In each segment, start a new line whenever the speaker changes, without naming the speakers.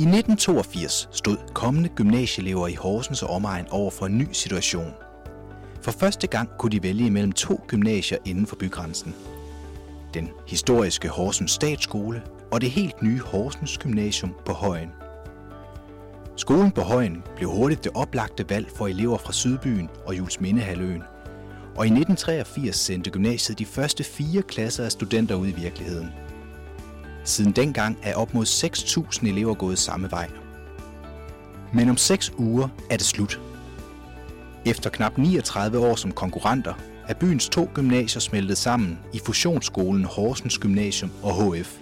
I 1982 stod kommende gymnasieelever i Horsens og omegn over for en ny situation. For første gang kunne de vælge mellem to gymnasier inden for bygrænsen. Den historiske Horsens Statsskole og det helt nye Horsens Gymnasium på Højen. Skolen på Højen blev hurtigt det oplagte valg for elever fra Sydbyen og Julesmindehaløen. Og i 1983 sendte gymnasiet de første fire klasser af studenter ud i virkeligheden – Siden dengang er op mod 6.000 elever gået samme vej. Men om 6 uger er det slut. Efter knap 39 år som konkurrenter er byens to gymnasier smeltet sammen i fusionsskolen Horsens Gymnasium og HF.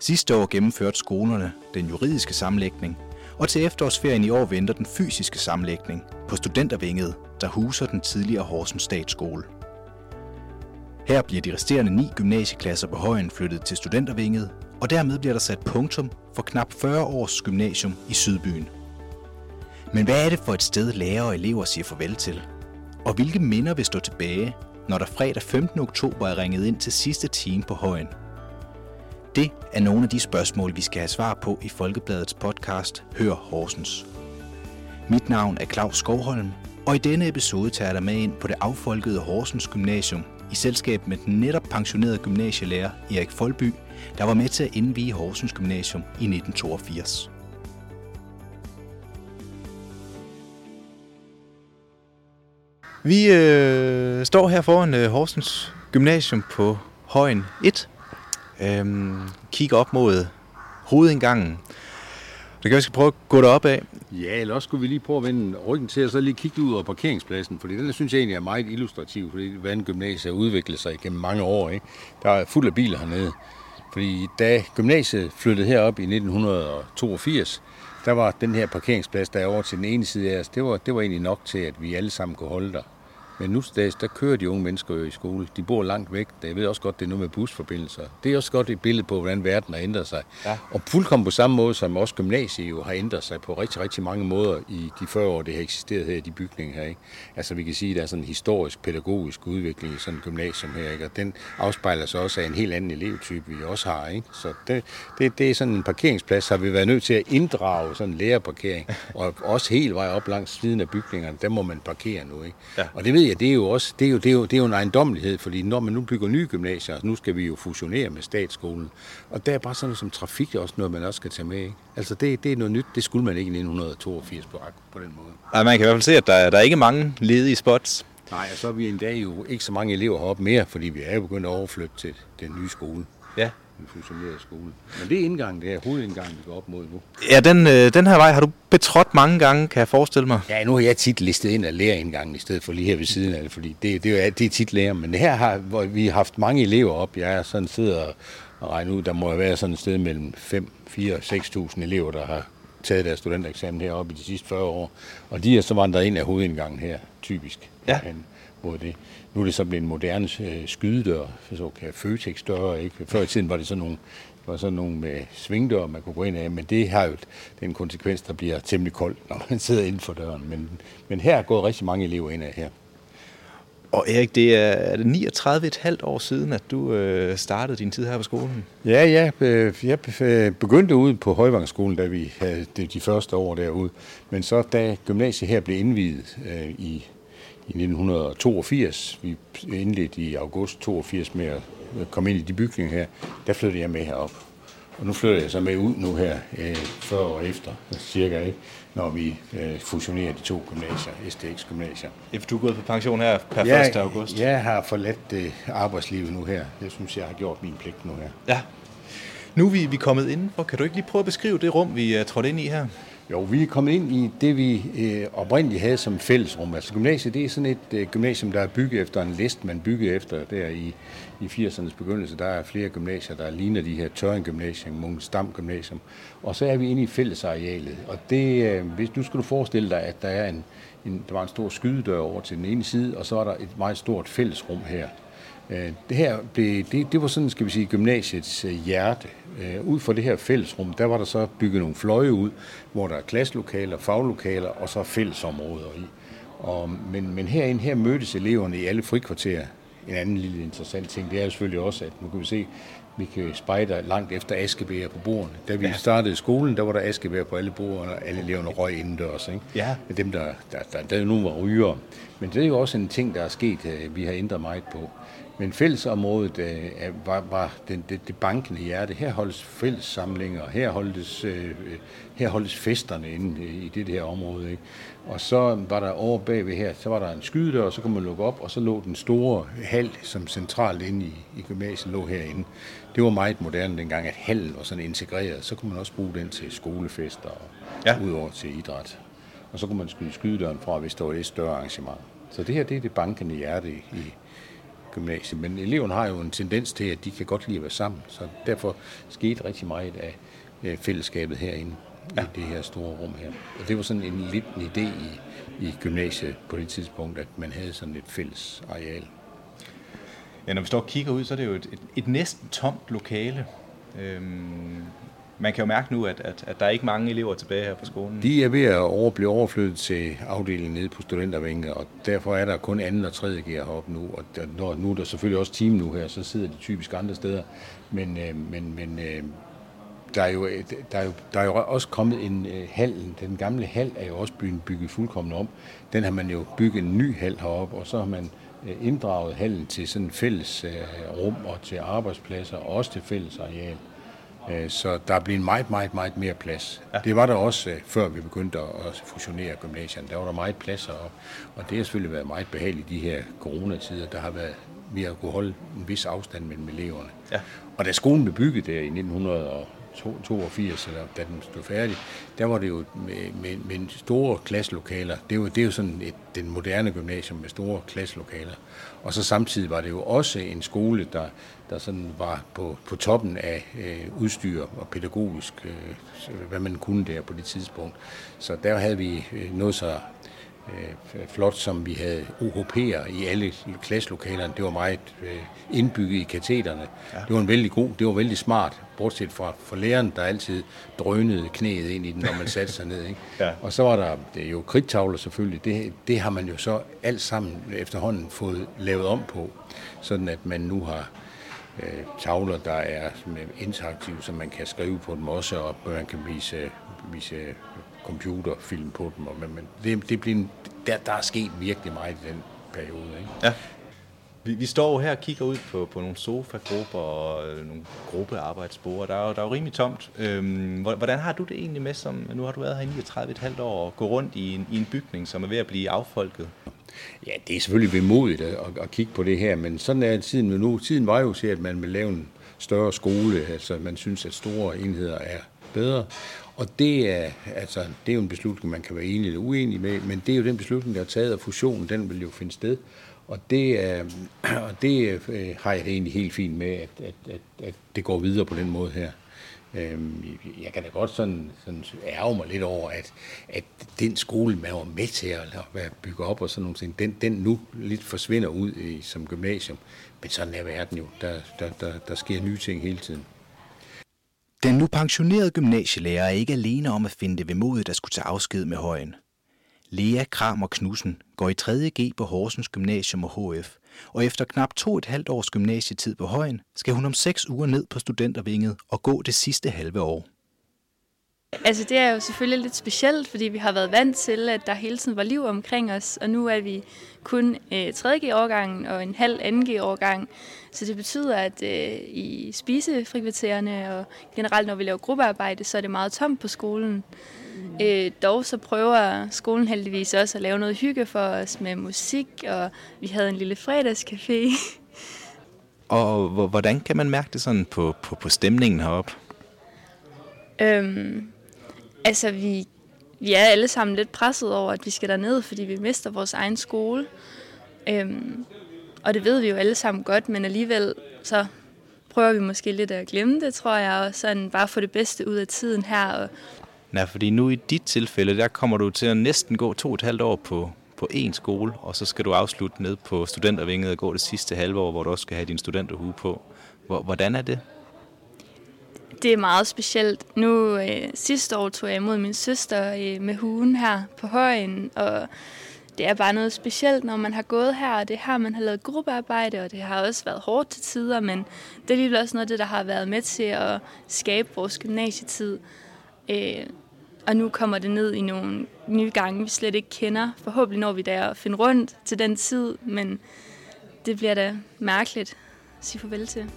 Sidste år gennemførte skolerne den juridiske sammenlægning, og til efterårsferien i år venter den fysiske sammenlægning på Studentervinget, der huser den tidligere Horsens Statsskole. Her bliver de resterende ni gymnasieklasser på højen flyttet til studentervinget, og dermed bliver der sat punktum for knap 40 års gymnasium i Sydbyen. Men hvad er det for et sted, lærere og elever siger farvel til? Og hvilke minder vil stå tilbage, når der fredag 15. oktober er ringet ind til sidste time på højen? Det er nogle af de spørgsmål, vi skal have svar på i Folkebladets podcast Hør Horsens. Mit navn er Claus Skovholm, og i denne episode tager jeg dig med ind på det affolkede Horsens Gymnasium i selskab med den netop pensionerede gymnasielærer Erik Folby, der var med til at indvige Horsens Gymnasium i 1982. Vi øh, står her foran øh, Horsens Gymnasium på Højen 1. Øhm, kigger op mod hovedindgangen. Det kan vi skal prøve at gå derop af.
Ja, eller også skulle vi lige prøve at vende ryggen til, og så lige kigge ud over parkeringspladsen, fordi den synes jeg egentlig er meget illustrativ, fordi hvordan gymnasiet har udviklet sig gennem mange år. Ikke? Der er fuld af biler hernede. Fordi da gymnasiet flyttede herop i 1982, der var den her parkeringsplads, der er over til den ene side af os, det var, det var egentlig nok til, at vi alle sammen kunne holde der. Men nu dags, der kører de unge mennesker jo i skole. De bor langt væk. Jeg ved også godt, det er noget med busforbindelser. Det er også godt et billede på, hvordan verden har ændret sig. Ja. Og fuldkommen på samme måde, som også gymnasiet jo har ændret sig på rigtig, rigtig mange måder i de 40 år, det har eksisteret her i de bygninger her. Ikke? Altså vi kan sige, at der er sådan en historisk, pædagogisk udvikling i sådan et gymnasium her. Ikke? Og den afspejler sig også af en helt anden elevtype, vi også har. Ikke? Så det, det, det er sådan en parkeringsplads, har vi været nødt til at inddrage sådan en lærerparkering. Og også helt vej op langs siden af bygningerne, der må man parkere nu. Ikke? Ja. Og det ved jeg, det er jo også det er jo, det er jo, det er jo en ejendommelighed, fordi når man nu bygger nye gymnasier, nu skal vi jo fusionere med statsskolen, og der er bare sådan noget som trafik, også noget, man også skal tage med. Ikke? Altså det, det er noget nyt, det skulle man ikke i 1982 på, på den måde.
Nej, man kan i hvert fald se, at der, der er ikke mange ledige spots.
Nej, og så er vi en dag jo ikke så mange elever heroppe mere, fordi vi er jo begyndt at overflytte til den nye skole.
Ja,
en fusioneret skole. Men det er indgangen, det er hovedindgangen, vi går op mod nu.
Ja, den, øh, den her vej har du betrådt mange gange, kan jeg forestille mig.
Ja, nu har jeg tit listet ind af lærerindgangen i stedet for lige her ved siden af det, fordi det, det, er, det er tit lærer. Men her har hvor vi har haft mange elever op. Jeg er sådan sidder og regner ud, der må være sådan et sted mellem 5, 4, 6.000 elever, der har taget deres studentereksamen heroppe i de sidste 40 år. Og de er så vandret ind af hovedindgangen her, typisk.
Ja.
Mod det. Nu er det så blevet en moderne øh, skydedør, så kan Føtex døre, ikke? Før i tiden var det sådan nogle, var sådan nogle med svingdør, man kunne gå ind af, men det har jo den konsekvens, der bliver temmelig koldt, når man sidder inden for døren. Men, men her er gået rigtig mange elever ind af her.
Og Erik, det er, er det 39,5 år siden, at du øh, startede din tid her på skolen?
Ja, ja. Øh, jeg øh, begyndte ude på Højvangsskolen, da vi havde de første år derude. Men så da gymnasiet her blev indvidet øh, i i 1982. Vi indledte i august 82 med at komme ind i de bygninger her. Der flyttede jeg med herop. Og nu flytter jeg så med ud nu her, 40 år efter, cirka, ikke? når vi øh, fusionerer de to gymnasier, STX-gymnasier.
Ja, for du er gået på pension her per ja, 1. august.
Jeg har forladt øh, arbejdslivet nu her. Jeg synes, jeg har gjort min pligt nu her.
Ja. Nu er vi, vi kommet indenfor. Kan du ikke lige prøve at beskrive det rum, vi er trådt ind i her?
Jo, vi er kommet ind i det, vi øh, oprindeligt havde som fællesrum. Altså gymnasiet, det er sådan et øh, gymnasium, der er bygget efter en list, man byggede efter der i, i 80'ernes begyndelse. Der er flere gymnasier, der ligner de her Tøring Gymnasium, Mungens Stam Gymnasium. Og så er vi inde i fællesarealet. Og det, øh, hvis, nu skal du forestille dig, at der, er en, en, der var en stor skydedør over til den ene side, og så er der et meget stort fællesrum her. Øh, det her blev, det, det var sådan, skal vi sige, gymnasiets øh, hjerte. Øh, ud fra det her fællesrum, der var der så bygget nogle fløje ud, hvor der er klasselokaler, faglokaler og så fællesområder i. Og, men, men herinde, her mødtes eleverne i alle frikvarterer en anden lille interessant ting, det er selvfølgelig også, at nu kan vi se, vi kan spejde langt efter askebæger på bordene. Da vi ja. startede skolen, der var der askebæger på alle bordene, og alle eleverne røg indendørs. Ikke?
Ja.
Dem, der, der, der, der nu var ryger. Men det er jo også en ting, der er sket, vi har ændret meget på. Men fællesområdet øh, var, var det, det, det bankende hjerte. Her holdes fællessamlinger, her holdes, øh, her holdes festerne inde i det her område. Ikke? Og så var der over bagved her, så var der en skydedør, og så kunne man lukke op, og så lå den store hal, som centralt inde i, i gymnasiet lå herinde. Det var meget moderne dengang, at hallen var sådan integreret. Så kunne man også bruge den til skolefester og ja. udover til idræt. Og så kunne man skyde skydedøren fra, hvis der var et større arrangement. Så det her, det er det bankende hjerte i gymnasiet. Men eleverne har jo en tendens til, at de kan godt lide at være sammen. Så derfor skete rigtig meget af fællesskabet herinde ja. i det her store rum her. Og det var sådan en lidt en idé i, i gymnasiet på det tidspunkt, at man havde sådan et fælles areal.
Ja, når vi står og kigger ud, så er det jo et, et, et næsten tomt lokale. Øhm, man kan jo mærke nu, at, at, at der er ikke mange elever tilbage her på skolen.
De er ved at over, blive overflyttet til afdelingen nede på studentervænget, og derfor er der kun anden og tredje gear heroppe nu. Og der, når, nu er der selvfølgelig også team nu her, så sidder de typisk andre steder. Men, øh, men, men øh, der er, jo, øh, der, er jo, der er jo også kommet en øh, hal. Den gamle hal er jo også byen bygget fuldkommen om. Den har man jo bygget en ny hal heroppe, og så har man øh, inddraget hallen til sådan fælles øh, rum og til arbejdspladser, og også til fælles areal så der er blevet meget, meget, meget mere plads. Ja. Det var der også, øh, før vi begyndte at fusionere gymnasierne. Der var der meget plads, og, og det har selvfølgelig været meget behageligt i de her coronatider. Der har været, vi har kunne holde en vis afstand mellem eleverne. Ja. Og da skolen blev bygget der i 1900 82, eller da den stod færdig, der var det jo med, med, med store klasselokaler. Det er jo, det er jo sådan et, den moderne gymnasium med store klasselokaler. Og så samtidig var det jo også en skole, der, der sådan var på, på toppen af øh, udstyr og pædagogisk, øh, hvad man kunne der på det tidspunkt. Så der havde vi øh, noget så flot, som vi havde UHP'er i alle klasselokalerne. Det var meget øh, indbygget i katheterne. Ja. Det var en vældig god, det var vældig smart, bortset fra for læreren, der altid drønede knæet ind i den, når man satte sig ned. Ikke? ja. Og så var der det jo kridtavler selvfølgelig. Det, det har man jo så alt sammen efterhånden fået lavet om på, sådan at man nu har øh, tavler, der er interaktive, så man kan skrive på dem også, og man kan vise, vise computerfilm på dem. Og, men, men det, det bliver en, der, der er sket virkelig meget i den periode. Ikke?
Ja. Vi, vi står jo her og kigger ud på, på nogle sofagrupper og øh, nogle gruppearbejdsbord. Der er jo, der er jo rimelig tomt. Øhm, hvordan har du det egentlig med, som nu har du været her i 39,5 år, og gå rundt i en, i en bygning, som er ved at blive affolket?
Ja, det er selvfølgelig vemodigt at, at, at kigge på det her, men sådan er tiden nu. Tiden var jo til, at man vil lave en større skole, altså man synes, at store enheder er bedre. Og det er, altså, det er jo en beslutning, man kan være enig eller uenig med, men det er jo den beslutning, der er taget, og fusionen, den vil jo finde sted. Og det, øh, og det øh, har jeg det egentlig helt fint med, at, at, at, at det går videre på den måde her. Øh, jeg kan da godt sådan, sådan ærge mig lidt over, at, at den skole, man var med til at, at bygge op og sådan nogle ting, den, den nu lidt forsvinder ud i, som gymnasium. Men sådan er verden jo. Der, der, der, der sker nye ting hele tiden.
Den nu pensionerede gymnasielærer er ikke alene om at finde det vemodigt at skulle tage afsked med højen. Lea Kramer Knudsen går i 3. G på Horsens Gymnasium og HF, og efter knap to et halvt års gymnasietid på højen, skal hun om seks uger ned på studentervinget og gå det sidste halve år.
Altså det er jo selvfølgelig lidt specielt, fordi vi har været vant til, at der hele tiden var liv omkring os, og nu er vi kun øh, 3G-årgangen og en halv 2G-årgang. Så det betyder, at øh, i spisefrikvartererne og generelt når vi laver gruppearbejde, så er det meget tomt på skolen. Øh, dog så prøver skolen heldigvis også at lave noget hygge for os med musik, og vi havde en lille fredagscafé.
Og hvordan kan man mærke det sådan på, på, på stemningen heroppe?
Øhm, altså, vi, vi er alle sammen lidt presset over, at vi skal derned, fordi vi mister vores egen skole. Øhm, og det ved vi jo alle sammen godt, men alligevel så prøver vi måske lidt at glemme det, tror jeg, og sådan bare få det bedste ud af tiden her. Og
Nej, fordi nu i dit tilfælde, der kommer du til at næsten gå to og et halvt år på, på én skole, og så skal du afslutte ned på studentervinget og gå det sidste halve år, hvor du også skal have din studenterhue på. Hvordan er det?
Det er meget specielt. Nu øh, sidste år tog jeg imod min søster øh, med hugen her på højen, og det er bare noget specielt, når man har gået her, og det har man har lavet gruppearbejde, og det har også været hårdt til tider, men det er alligevel også noget af det, der har været med til at skabe vores gymnasietid. Øh, og nu kommer det ned i nogle nye gange, vi slet ikke kender. Forhåbentlig når vi der at finde rundt til den tid, men det bliver da mærkeligt at sige farvel til.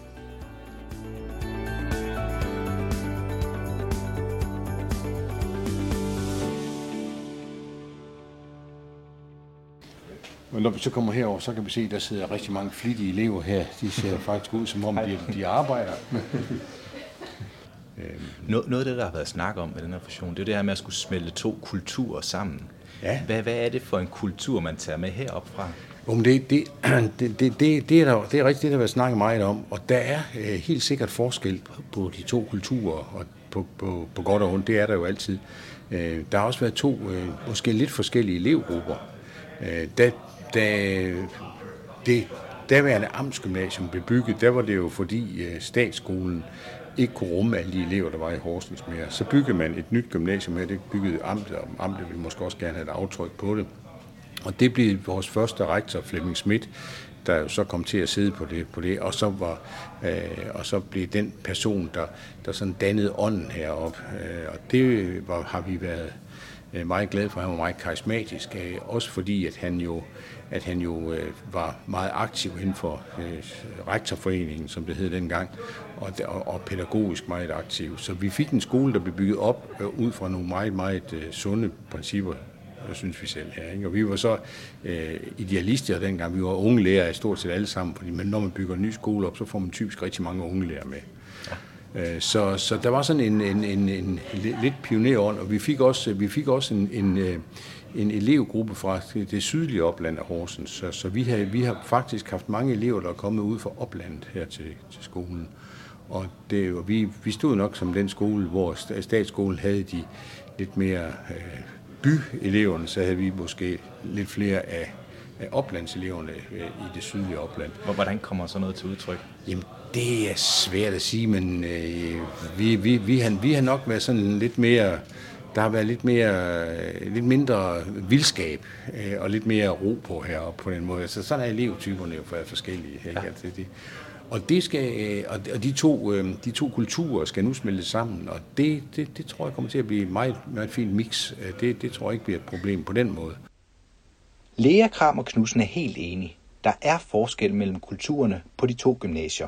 Men når vi så kommer herover, så kan vi se, at der sidder rigtig mange flittige elever her. De ser faktisk ud, som om de, de arbejder.
Noget, noget af det, der har været snak om med den her fusion, det er det her med at skulle smelte to kulturer sammen.
Ja.
Hvad, hvad er det for en kultur, man tager med herop fra?
Om det, det, det, det, det, det, er der, det er rigtigt, det der har været snakket meget om, og der er øh, helt sikkert forskel på, de to kulturer, og på, på, på godt og ondt, det er der jo altid. Øh, der har også været to øh, måske lidt forskellige elevgrupper. Øh, da, da det daværende amtsgymnasium blev bygget, der var det jo fordi øh, statsskolen ikke kunne rumme alle de elever, der var i Horsens mere. Så byggede man et nyt gymnasium her, det byggede amtet, og amtet ville måske også gerne have et aftryk på det. Og det blev vores første rektor, Flemming Schmidt, der jo så kom til at sidde på det, på det og, så var, øh, og så blev den person, der, der sådan dannede ånden herop. Øh, og det var, har vi været øh, meget glade for. Han var meget karismatisk, øh, også fordi, at han jo, at han jo øh, var meget aktiv inden for øh, rektorforeningen, som det hed dengang, og, og, og pædagogisk meget aktiv. Så vi fik en skole, der blev bygget op øh, ud fra nogle meget, meget øh, sunde principper, det synes vi selv her. Ikke? Og vi var så øh, idealister dengang. Vi var unge lærere stort set alle sammen, fordi men når man bygger en ny skole op, så får man typisk rigtig mange unge lærere med. Ja. Så, så der var sådan en, en, en, en lidt pionerånd, og vi fik også, vi fik også en, en, en elevgruppe fra det sydlige opland af Horsens. Så, så vi, har, vi har faktisk haft mange elever, der er kommet ud fra oplandet her til, til skolen. Og det, og vi, vi stod nok som den skole, hvor statsskolen havde de lidt mere øh, byeleverne, så havde vi måske lidt flere af, af oplandseleverne øh, i det sydlige opland.
Hvordan kommer så noget til udtryk?
Jamen, det er svært at sige, men øh, vi, vi, vi, har, vi har nok været sådan lidt mere... Der har været lidt, mere, lidt mindre vildskab øh, og lidt mere ro på her på den måde. Så sådan er elevtyperne jo forskellige. Ikke? Ja. Altså, det, og, det skal, og de, to, de to kulturer skal nu smelte sammen, og det, det, det tror jeg kommer til at blive et meget, meget fint mix. Det, det tror jeg ikke bliver et problem på den måde.
Lea Kram og Knudsen er helt enige. Der er forskel mellem kulturerne på de to gymnasier.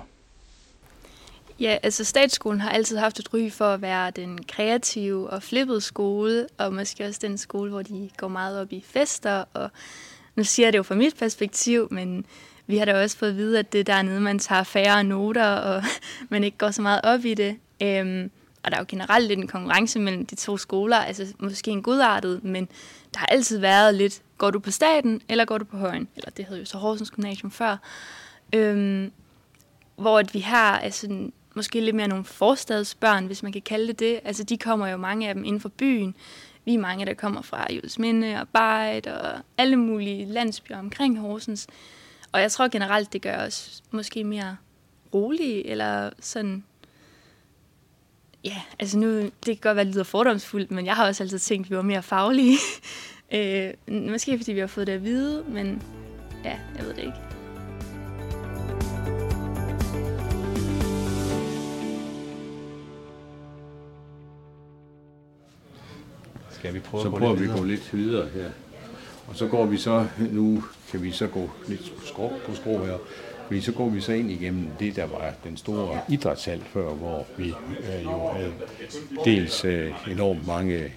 Ja, altså statsskolen har altid haft et ry for at være den kreative og flippede skole, og måske også den skole, hvor de går meget op i fester, og nu siger jeg det jo fra mit perspektiv, men vi har da også fået at vide, at det er dernede, man tager færre noter, og man ikke går så meget op i det. Øhm, og der er jo generelt lidt en konkurrence mellem de to skoler, altså måske en godartet, men der har altid været lidt, går du på staten, eller går du på højen? Eller det hed jo så Horsens Gymnasium før. Øhm, hvor at vi har altså, måske lidt mere nogle forstadsbørn, hvis man kan kalde det det. Altså de kommer jo mange af dem inden for byen. Vi er mange, der kommer fra Juelsminde og Bejt og alle mulige landsbyer omkring Horsens. Og jeg tror generelt, det gør os måske mere rolige, eller sådan... Ja, altså nu, det kan godt være lidt fordomsfuldt, men jeg har også altid tænkt, at vi var mere faglige. øh, måske fordi vi har fået det at vide, men ja, jeg ved det ikke.
Skal vi prøve
så
at gå
prøver
lidt
vi at gå lidt videre her. Og så går vi så, nu kan vi så gå lidt skrå på skrå her, fordi så går vi så ind igennem det, der var den store idrætshal før, hvor vi øh, jo havde dels øh, enormt mange øh,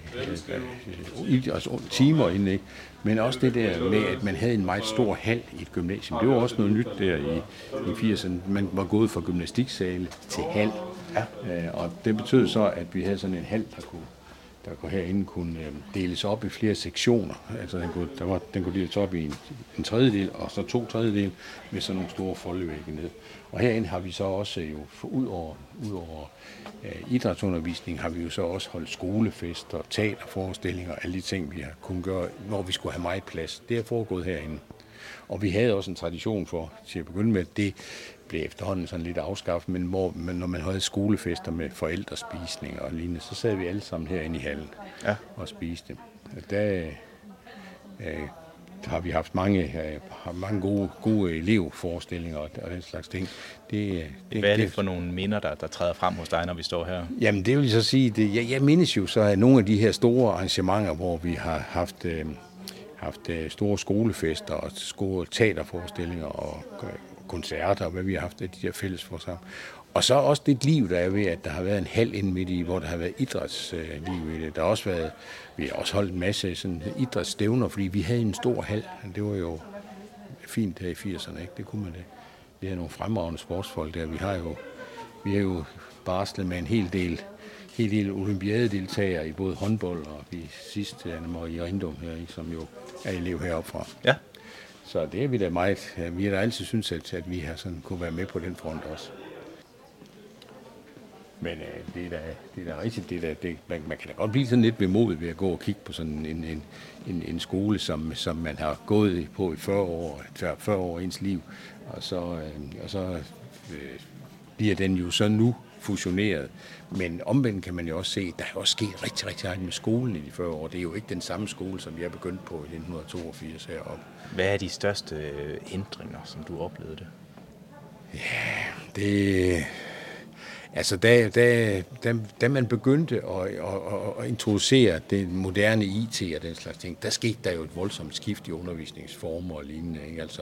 altså, timer inde, ikke? men også det der med, at man havde en meget stor hal i et gymnasium. Det var også noget nyt der i, i 80'erne. Man var gået fra gymnastiksale til hal, ja. øh, og det betød så, at vi havde sådan en hal, der kunne der kunne herinde kunne øh, deles op i flere sektioner. Altså den kunne, der var, den kunne deles op i en, en tredjedel og så to tredjedel med sådan nogle store foldevægge ned. Og herinde har vi så også øh, jo, for ud over, ud over uh, idrætsundervisning, har vi jo så også holdt skolefester, teaterforestillinger, og alle de ting, vi har kunnet gøre, når vi skulle have meget plads. Det er foregået herinde. Og vi havde også en tradition for, til at begynde med, det blev efterhånden sådan lidt afskaffet, men hvor, men når man havde skolefester med forældrespisning og lignende, så sad vi alle sammen herinde i hallen ja. og spiste. Der, øh, har vi haft mange, øh, mange gode, gode elevforestillinger og, og den slags ting.
Det, det, Hvad er det for nogle minder, der, der træder frem hos dig, når vi står her?
Jamen det vil jeg så sige, det, jeg, jeg mindes jo så af nogle af de her store arrangementer, hvor vi har haft, øh, haft øh, store skolefester og store teaterforestillinger og øh, koncerter, og hvad vi har haft af de der fælles sammen. Og så også det liv, der er ved, at der har været en halv ind midt i, hvor der har været idrætsliv i det. Der har også været, vi har også holdt en masse sådan idrætsstævner, fordi vi havde en stor hal. Det var jo fint her i 80'erne, ikke? Det kunne man det. Vi har nogle fremragende sportsfolk der. Vi har jo, vi har jo barslet med en hel del, hel del olympiadedeltagere i både håndbold og vi sidst Anne Marie Rindum her, som jo er elev heroppe fra.
Ja.
Så det er vi da meget. Vi har da altid synes, at, at vi har sådan kunne være med på den front også. Men øh, det, er da, det er da rigtigt. Det er da, det, man, man kan da godt blive sådan lidt bemodet ved at gå og kigge på sådan en, en, en, en skole, som, som man har gået på i 40 år, 40 år ens liv. Og så, øh, og så øh, bliver den jo så nu fusioneret. Men omvendt kan man jo også se, at der er også sket rigtig, rigtig meget med skolen i de 40 år. Det er jo ikke den samme skole, som jeg begyndte på i 1982 heroppe.
Hvad er de største ændringer, som du oplevede det?
Ja, det, Altså, da, da, da, da man begyndte at, at, at introducere det moderne IT og den slags ting, der skete der jo et voldsomt skift i undervisningsformer og lignende. Ikke? Altså,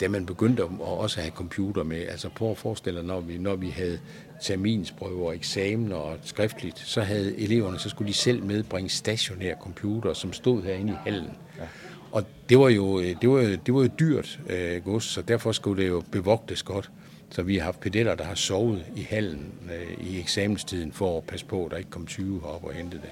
da man begyndte at også have computer med, altså prøv at forestille dig, når vi, når vi havde terminsprøver, eksamener og skriftligt, så havde eleverne, så skulle de selv medbringe stationære computer, som stod herinde i hallen. Ja. Og det var jo, det var, det var jo dyrt øh, gods, så derfor skulle det jo bevogtes godt. Så vi har haft pedeller, der har sovet i hallen øh, i eksamenstiden for at passe på, at der ikke kom 20 op og hente det.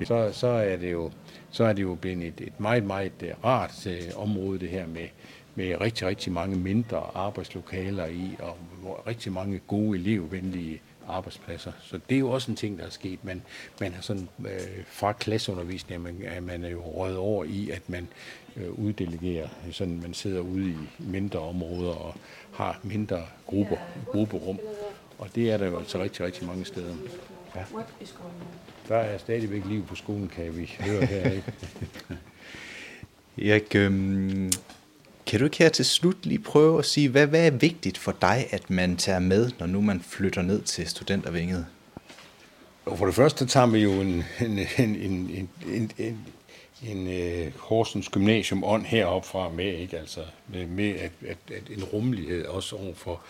Ja. Så, så, er det jo, så er det jo blevet et, et meget, meget øh, rart øh, område, det her med, med rigtig, rigtig mange mindre arbejdslokaler i, og hvor rigtig mange gode elevvenlige arbejdspladser. Så det er jo også en ting, der er sket. Man, man har sådan øh, fra klasseundervisning, man, er man er jo røget over i, at man øh, uddelegerer, sådan man sidder ude i mindre områder og har mindre grupper, grupperum. Og det er der jo altså rigtig, rigtig mange steder. Ja. Der er stadigvæk liv på skolen, kan vi høre her. Ikke?
Erik, øhm, kan du ikke her til slut lige prøve at sige, hvad, hvad er vigtigt for dig, at man tager med, når nu man flytter ned til studentervinget?
For det første tager vi jo en, en, en, en, en, en, en øh, Horsens Gymnasium ånd heroppe fra med, ikke? Altså, med, med at, at, at en rummelighed også over for,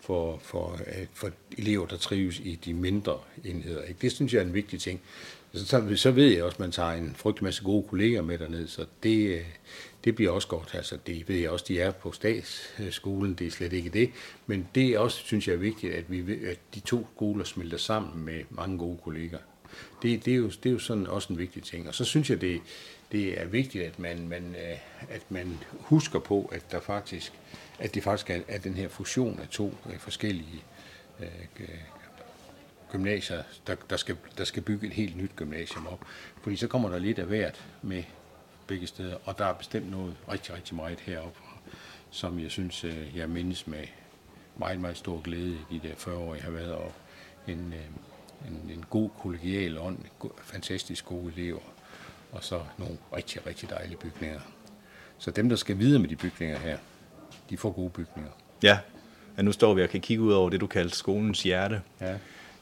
for, for, øh, for elever, der trives i de mindre enheder. Ikke? Det synes jeg er en vigtig ting. Så, så ved jeg også, at man tager en frygtelig masse gode kolleger med derned, så det, øh, det bliver også godt. Altså, det ved jeg også, de er på statsskolen, det er slet ikke det. Men det er også, synes jeg, er vigtigt, at, vi, at de to skoler smelter sammen med mange gode kolleger. Det, det, er, jo, det er jo sådan også en vigtig ting. Og så synes jeg, det, det er vigtigt, at man, man, øh, at man husker på, at der faktisk, at det faktisk er, at den her fusion af to øh, forskellige øh, gymnasier, der, der, skal, der skal bygge et helt nyt gymnasium op. Fordi så kommer der lidt af hvert med begge steder, og der er bestemt noget rigtig, rigtig meget heroppe, som jeg synes, øh, jeg mindes med meget, meget stor glæde i de der 40 år, jeg har været, og en, øh, en god kollegial ånd, fantastisk gode elever, og så nogle rigtig, rigtig dejlige bygninger. Så dem, der skal videre med de bygninger her, de får gode bygninger.
Ja, ja nu står vi og kan kigge ud over det, du kaldte skolens hjerte.
Ja.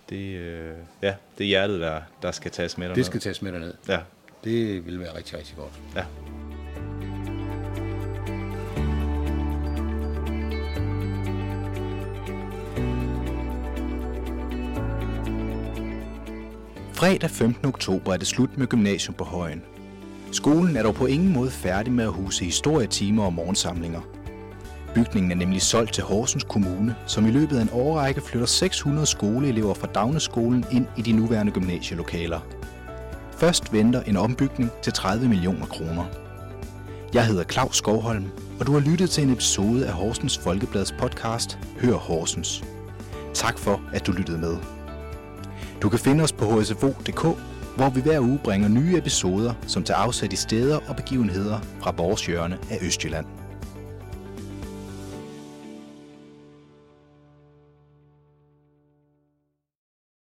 Det, øh, ja, det er hjertet, der, der skal tages med derned.
Det skal tages med derned.
Ja.
Det vil være rigtig, rigtig godt.
Ja.
Fredag 15. oktober er det slut med gymnasium på Højen. Skolen er dog på ingen måde færdig med at huse historietimer og morgensamlinger. Bygningen er nemlig solgt til Horsens Kommune, som i løbet af en årrække flytter 600 skoleelever fra Dagneskolen ind i de nuværende gymnasielokaler. Først venter en ombygning til 30 millioner kroner. Jeg hedder Claus Skovholm, og du har lyttet til en episode af Horsens Folkeblads podcast Hør Horsens. Tak for, at du lyttede med. Du kan finde os på hsvo.dk, hvor vi hver uge bringer nye episoder, som tager afsæt i steder og begivenheder fra vores hjørne af Østjylland.